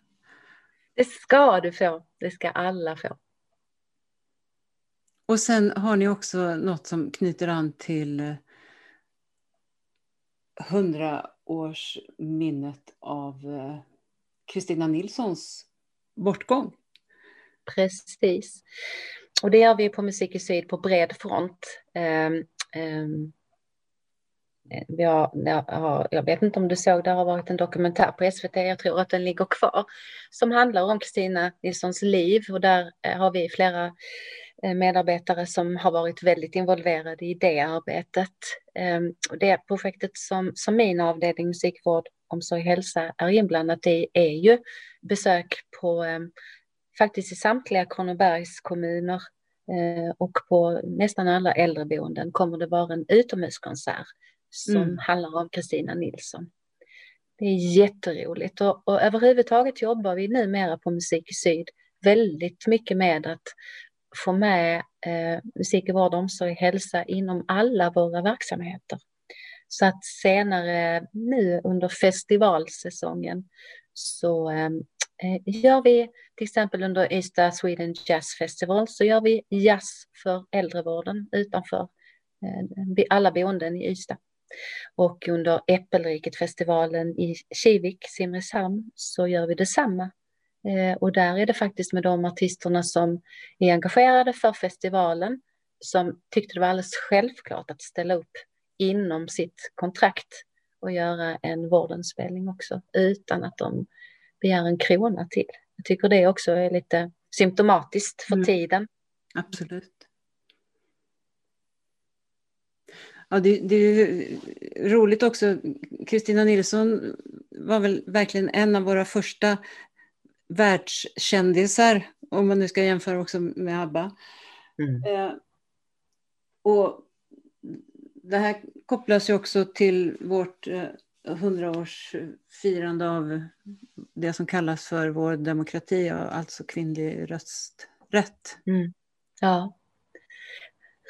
Det ska du få. Det ska alla få. Och sen har ni också något som knyter an till hundraårsminnet av eh, Kristina Nilssons bortgång. Precis. Och det gör vi på Musik i Syd på bred front. Um, um, jag, jag, jag vet inte om du såg, det har varit en dokumentär på SVT, jag tror att den ligger kvar, som handlar om Kristina Nilssons liv och där eh, har vi flera eh, medarbetare som har varit väldigt involverade i det arbetet. Ehm, och det projektet som, som min avdelning musikvård, omsorg och hälsa är inblandat i är ju besök på ehm, faktiskt i samtliga Kronobergs kommuner eh, och på nästan alla äldreboenden kommer det vara en utomhuskonsert som mm. handlar om Kristina Nilsson. Det är jätteroligt och, och överhuvudtaget jobbar vi numera på Musik i Syd väldigt mycket med att få med eh, musik i vård, omsorg, hälsa inom alla våra verksamheter. Så att senare nu under festivalsäsongen så eh, Eh, Eh, gör vi till exempel under Ystad Sweden Jazz Festival så gör vi jazz för äldrevården utanför eh, alla boenden i Ystad. Och under Äppelriket-festivalen i Kivik, Simrishamn, så gör vi detsamma. Eh, och där är det faktiskt med de artisterna som är engagerade för festivalen som tyckte det var alldeles självklart att ställa upp inom sitt kontrakt och göra en vårdenspelning också utan att de begär en krona till. Jag tycker det också är lite symptomatiskt för mm. tiden. Absolut. Ja, det, det är roligt också. Kristina Nilsson var väl verkligen en av våra första världskändisar, om man nu ska jämföra också med ABBA. Mm. Eh, och det här kopplas ju också till vårt eh, hundraårsfirande av det som kallas för vår demokrati, alltså kvinnlig rösträtt. Mm. Ja.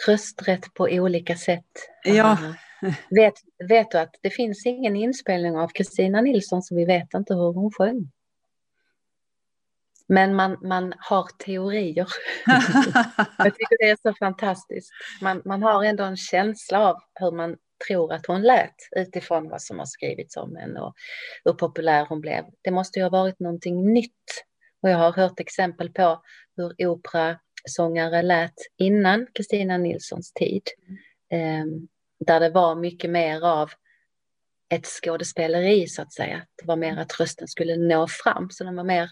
Rösträtt på olika sätt. Ja. Vet, vet du att det finns ingen inspelning av Kristina Nilsson så vi vet inte hur hon sjöng? Men man, man har teorier. Jag tycker det är så fantastiskt. Man, man har ändå en känsla av hur man tror att hon lät utifrån vad som har skrivits om henne och hur populär hon blev. Det måste ju ha varit någonting nytt. Och jag har hört exempel på hur operasångare lät innan Kristina Nilssons tid. Mm. där det var mycket mer av ett skådespeleri så att säga. Det var mer att rösten skulle nå fram. Så den var mer,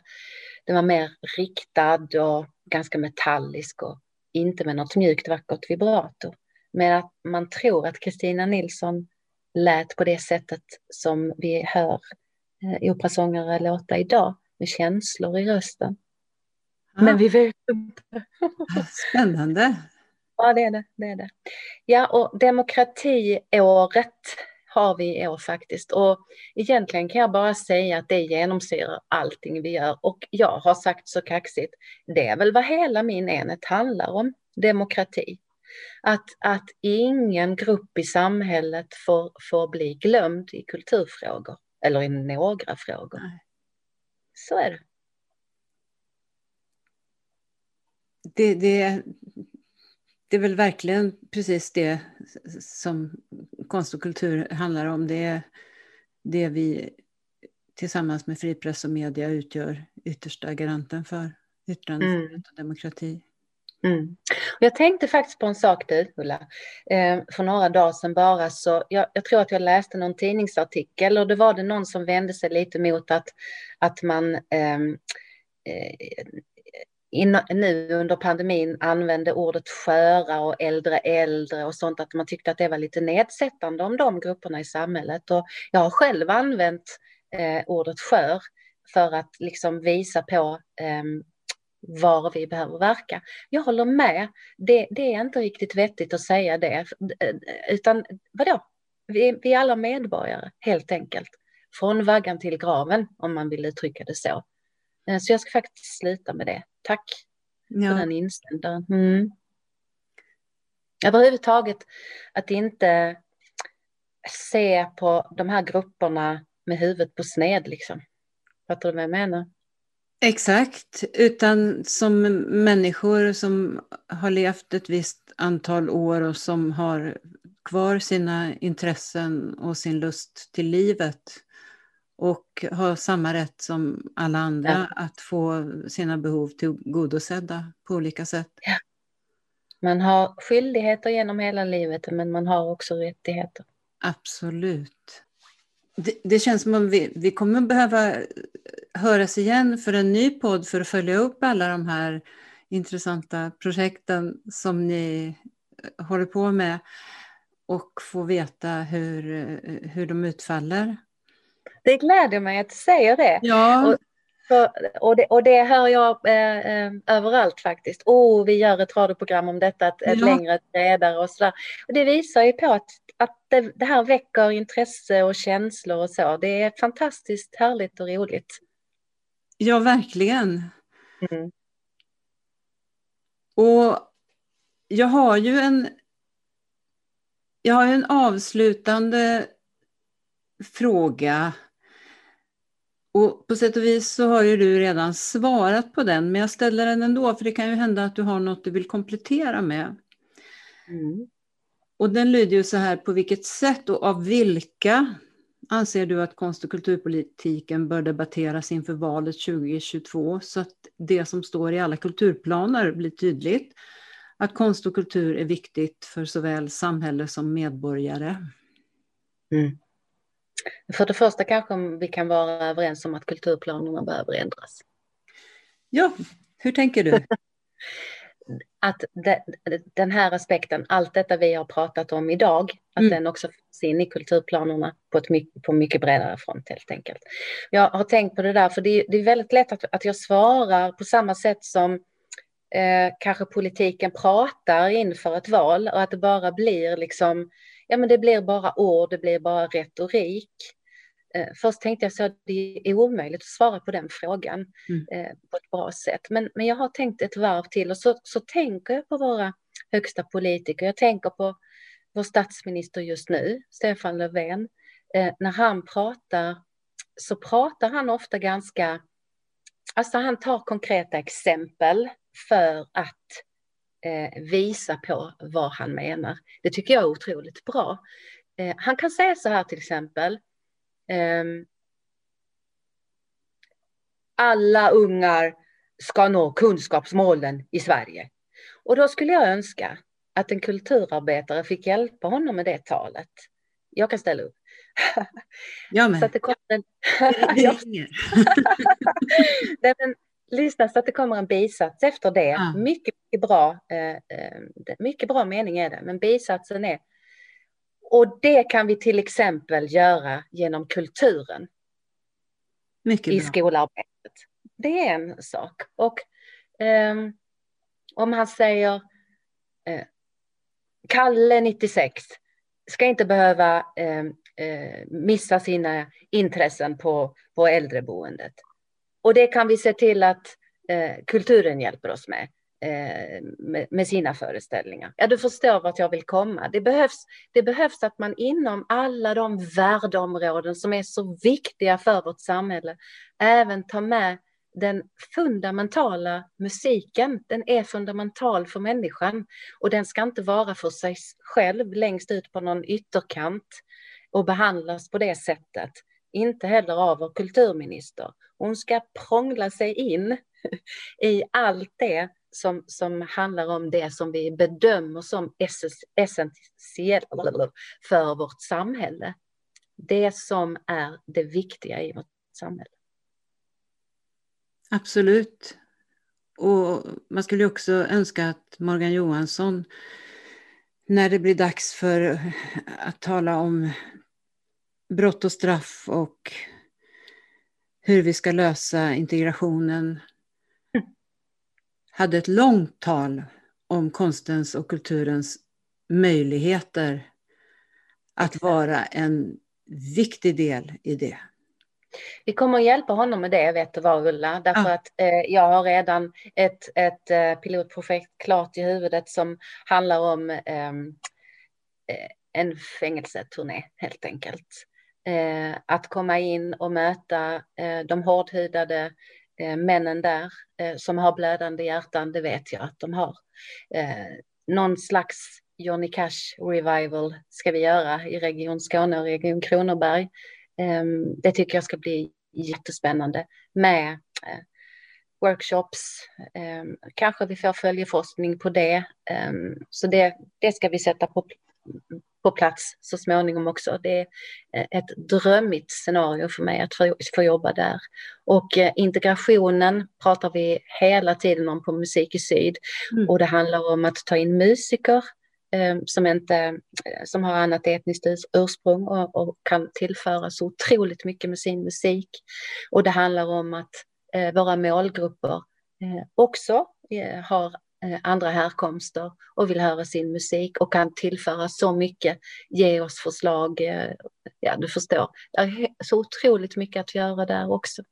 den var mer riktad och ganska metallisk och inte med något mjukt vackert vibrato. Men att man tror att Kristina Nilsson lät på det sättet som vi hör eh, operasångare låta idag, med känslor i rösten. Ja. Men vi vet inte. Spännande. Ja, det är det, det är det. Ja, och demokratiåret har vi i år faktiskt. Och egentligen kan jag bara säga att det genomsyrar allting vi gör. Och jag har sagt så kaxigt, det är väl vad hela min enhet handlar om, demokrati. Att, att ingen grupp i samhället får, får bli glömd i kulturfrågor eller i några frågor. Nej. Så är det. Det, det. det är väl verkligen precis det som konst och kultur handlar om. Det är det vi tillsammans med fri press och media utgör yttersta garanten för yttrandefrihet mm. och demokrati. Mm. Jag tänkte faktiskt på en sak du, Ulla. Eh, för några dagar sedan bara så, jag, jag, tror att jag läste någon tidningsartikel och då var det någon som vände sig lite mot att, att man ehm, eh, in, nu under pandemin använde ordet sköra och äldre äldre och sånt, att man tyckte att det var lite nedsättande om de grupperna i samhället. Och jag har själv använt eh, ordet skör för att liksom visa på eh, var vi behöver verka. Jag håller med, det, det, är inte riktigt vettigt att säga det, utan vadå? Vi, vi är alla medborgare, helt enkelt. Från vaggan till graven, om man vill uttrycka det så. Eh, så jag ska faktiskt sluta med det. Tack ja. för den inställningen. Mm. Överhuvudtaget att inte se på de här grupperna med huvudet på sned liksom. Fattar du vad jag menar? Exakt, utan som människor som har levt ett visst antal år och som har kvar sina intressen och sin lust till livet och har samma rätt som alla andra ja. att få sina behov tillgodosedda på olika sätt. Ja. Man har skyldigheter genom hela livet men man har också rättigheter. Absolut. Det, det känns som att vi, vi kommer behöva höras igen för en ny podd för att följa upp alla de här intressanta projekten som ni håller på med och få veta hur, hur de utfaller. Det gläder mig att du säger det. Ja. Och, för, och, det, och det hör jag eh, eh, överallt faktiskt. Oh, vi gör ett radioprogram om detta, ett, ett ja. längre, ett bredare och sådär. Och det visar ju på att, att det, det, här väcker intresse och känslor och så. Det är fantastiskt härligt och roligt. Ja, verkligen. Mm. Och jag har ju en, jag har en avslutande fråga. Och på sätt och vis så har ju du redan svarat på den, men jag ställer den ändå, för det kan ju hända att du har något du vill komplettera med. Mm. Och den lyder ju så här, på vilket sätt och av vilka anser du att konst och kulturpolitiken bör debatteras inför valet 2022 så att det som står i alla kulturplaner blir tydligt? Att konst och kultur är viktigt för såväl samhälle som medborgare. Mm. För det första kanske vi kan vara överens om att kulturplanerna behöver ändras. Ja, hur tänker du? att de, den här aspekten, allt detta vi har pratat om idag, att mm. den också finns in i kulturplanerna på ett mycket, på mycket bredare front helt enkelt. Jag har tänkt på det där, för det, det är väldigt lätt att, att jag svarar på samma sätt som eh, kanske politiken pratar inför ett val och att det bara blir liksom ja men det blir bara ord, det blir bara retorik. Eh, först tänkte jag så att det är omöjligt att svara på den frågan mm. eh, på ett bra sätt. Men, men jag har tänkt ett varv till och så, så tänker jag på våra högsta politiker. Jag tänker på vår statsminister just nu, Stefan Löfven. Eh, när han pratar så pratar han ofta ganska, alltså han tar konkreta exempel för att eh, visa på vad han menar. Det tycker jag är otroligt bra. Eh, han kan säga så här till exempel. Eh, alla ungar ska nå kunskapsmålen i Sverige. Och då skulle jag önska att en kulturarbetare fick hjälpa honom med det talet. Jag kan ställa upp. Jag med. Så att det kommer en... Nej, men lyssna så att det kommer en bisats efter det. Ja. Mycket, mycket bra. Eh, eh mycket bra mening är det, men bisatsen är och det kan vi till exempel göra genom kulturen mycket i skolarbetet. Det är en sak. Och eh, om han säger eh, Kalle 96 ska inte behöva eh, eh, missa sina intressen på, på äldreboendet. Och det kan vi se till att eh, kulturen hjälper oss med, eh, med, med, sina föreställningar. Ja, du förstår vart jag vill komma. Det behövs, det behövs att man inom alla de värdeområden som är så viktiga för vårt samhälle även tar med den fundamentala musiken, den är fundamental för människan och den ska inte vara för sig själv längst ut på någon ytterkant och behandlas på det sättet inte heller av vår kulturminister. Hon ska prångla sig in i allt det som, som handlar om det som vi bedömer som essentiellt för vårt samhälle. Det som är det viktiga i vårt samhälle. Absolut. och man skulle också önska att Morgan Johansson, när det blir dags för att tala om brott och straff och hur vi ska lösa integrationen, hade ett långt tal om konstens och kulturens möjligheter att vara en viktig del i det. Vi kommer att hjälpa honom med det, vet du vad Ulla, därför ja. att eh, jag har redan ett, ett eh, pilotprojekt klart i huvudet som handlar om ehm, eh, en fängelseturné helt enkelt. Eh, att komma in och möta eh, de hårdhudade eh, männen där eh, som har blödande hjärtan, det vet jag att de har. Eh, någon slags Johnny Cash revival ska vi göra i Region Skåne och Region Kronoberg. Ehm, det tycker jag ska bli jättespännande med eh, workshops. Ehm, kanske vi får följeforskning på det. Ehm, så det, det ska vi sätta på, på plats så småningom också. Det är eh, ett drömmigt scenario för mig att få, få jobba där. Och eh, integrationen pratar vi hela tiden om på Musik i Syd. Mm. Och det handlar om att ta in musiker Eh, som, inte, som har annat etniskt ursprung och, och, kan tillföra så otroligt mycket med sin musik. Och det handlar om att våra målgrupper också har andra härkomster och vill höra sin musik och kan tillföra så mycket, ge oss förslag. ja, du förstår. Det är så otroligt mycket att göra där också.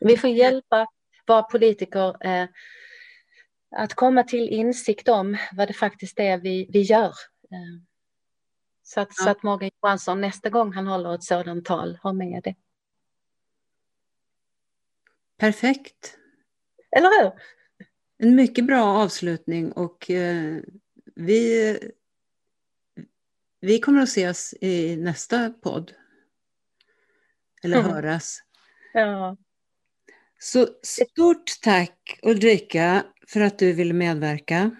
Vi får hjälpa våra politiker att komma till insikt om vad det faktiskt är vi, vi gör. Eh, så att, ja. så att Morgan Johansson nästa gång han håller ett sådant tal har med det. Perfekt. Eller hur? En mycket bra avslutning och eh, vi, vi kommer att ses i nästa podd. Eller mm. höras. Ja. Så stort tack Ulrika för att du ville medverka.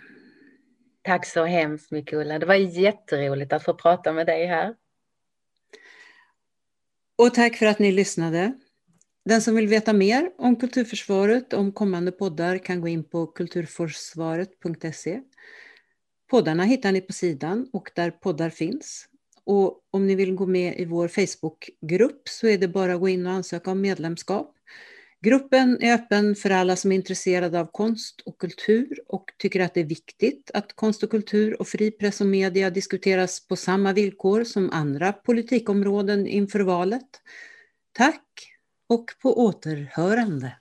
Tack så hemskt mycket Ulla. Det var jätteroligt att få prata med dig här. Och tack för att ni lyssnade. Den som vill veta mer om Kulturförsvaret, om kommande poddar, kan gå in på kulturforsvaret.se. Poddarna hittar ni på sidan och där poddar finns. Och om ni vill gå med i vår Facebookgrupp så är det bara att gå in och ansöka om medlemskap. Gruppen är öppen för alla som är intresserade av konst och kultur och tycker att det är viktigt att konst och kultur och fri press och media diskuteras på samma villkor som andra politikområden inför valet. Tack och på återhörande.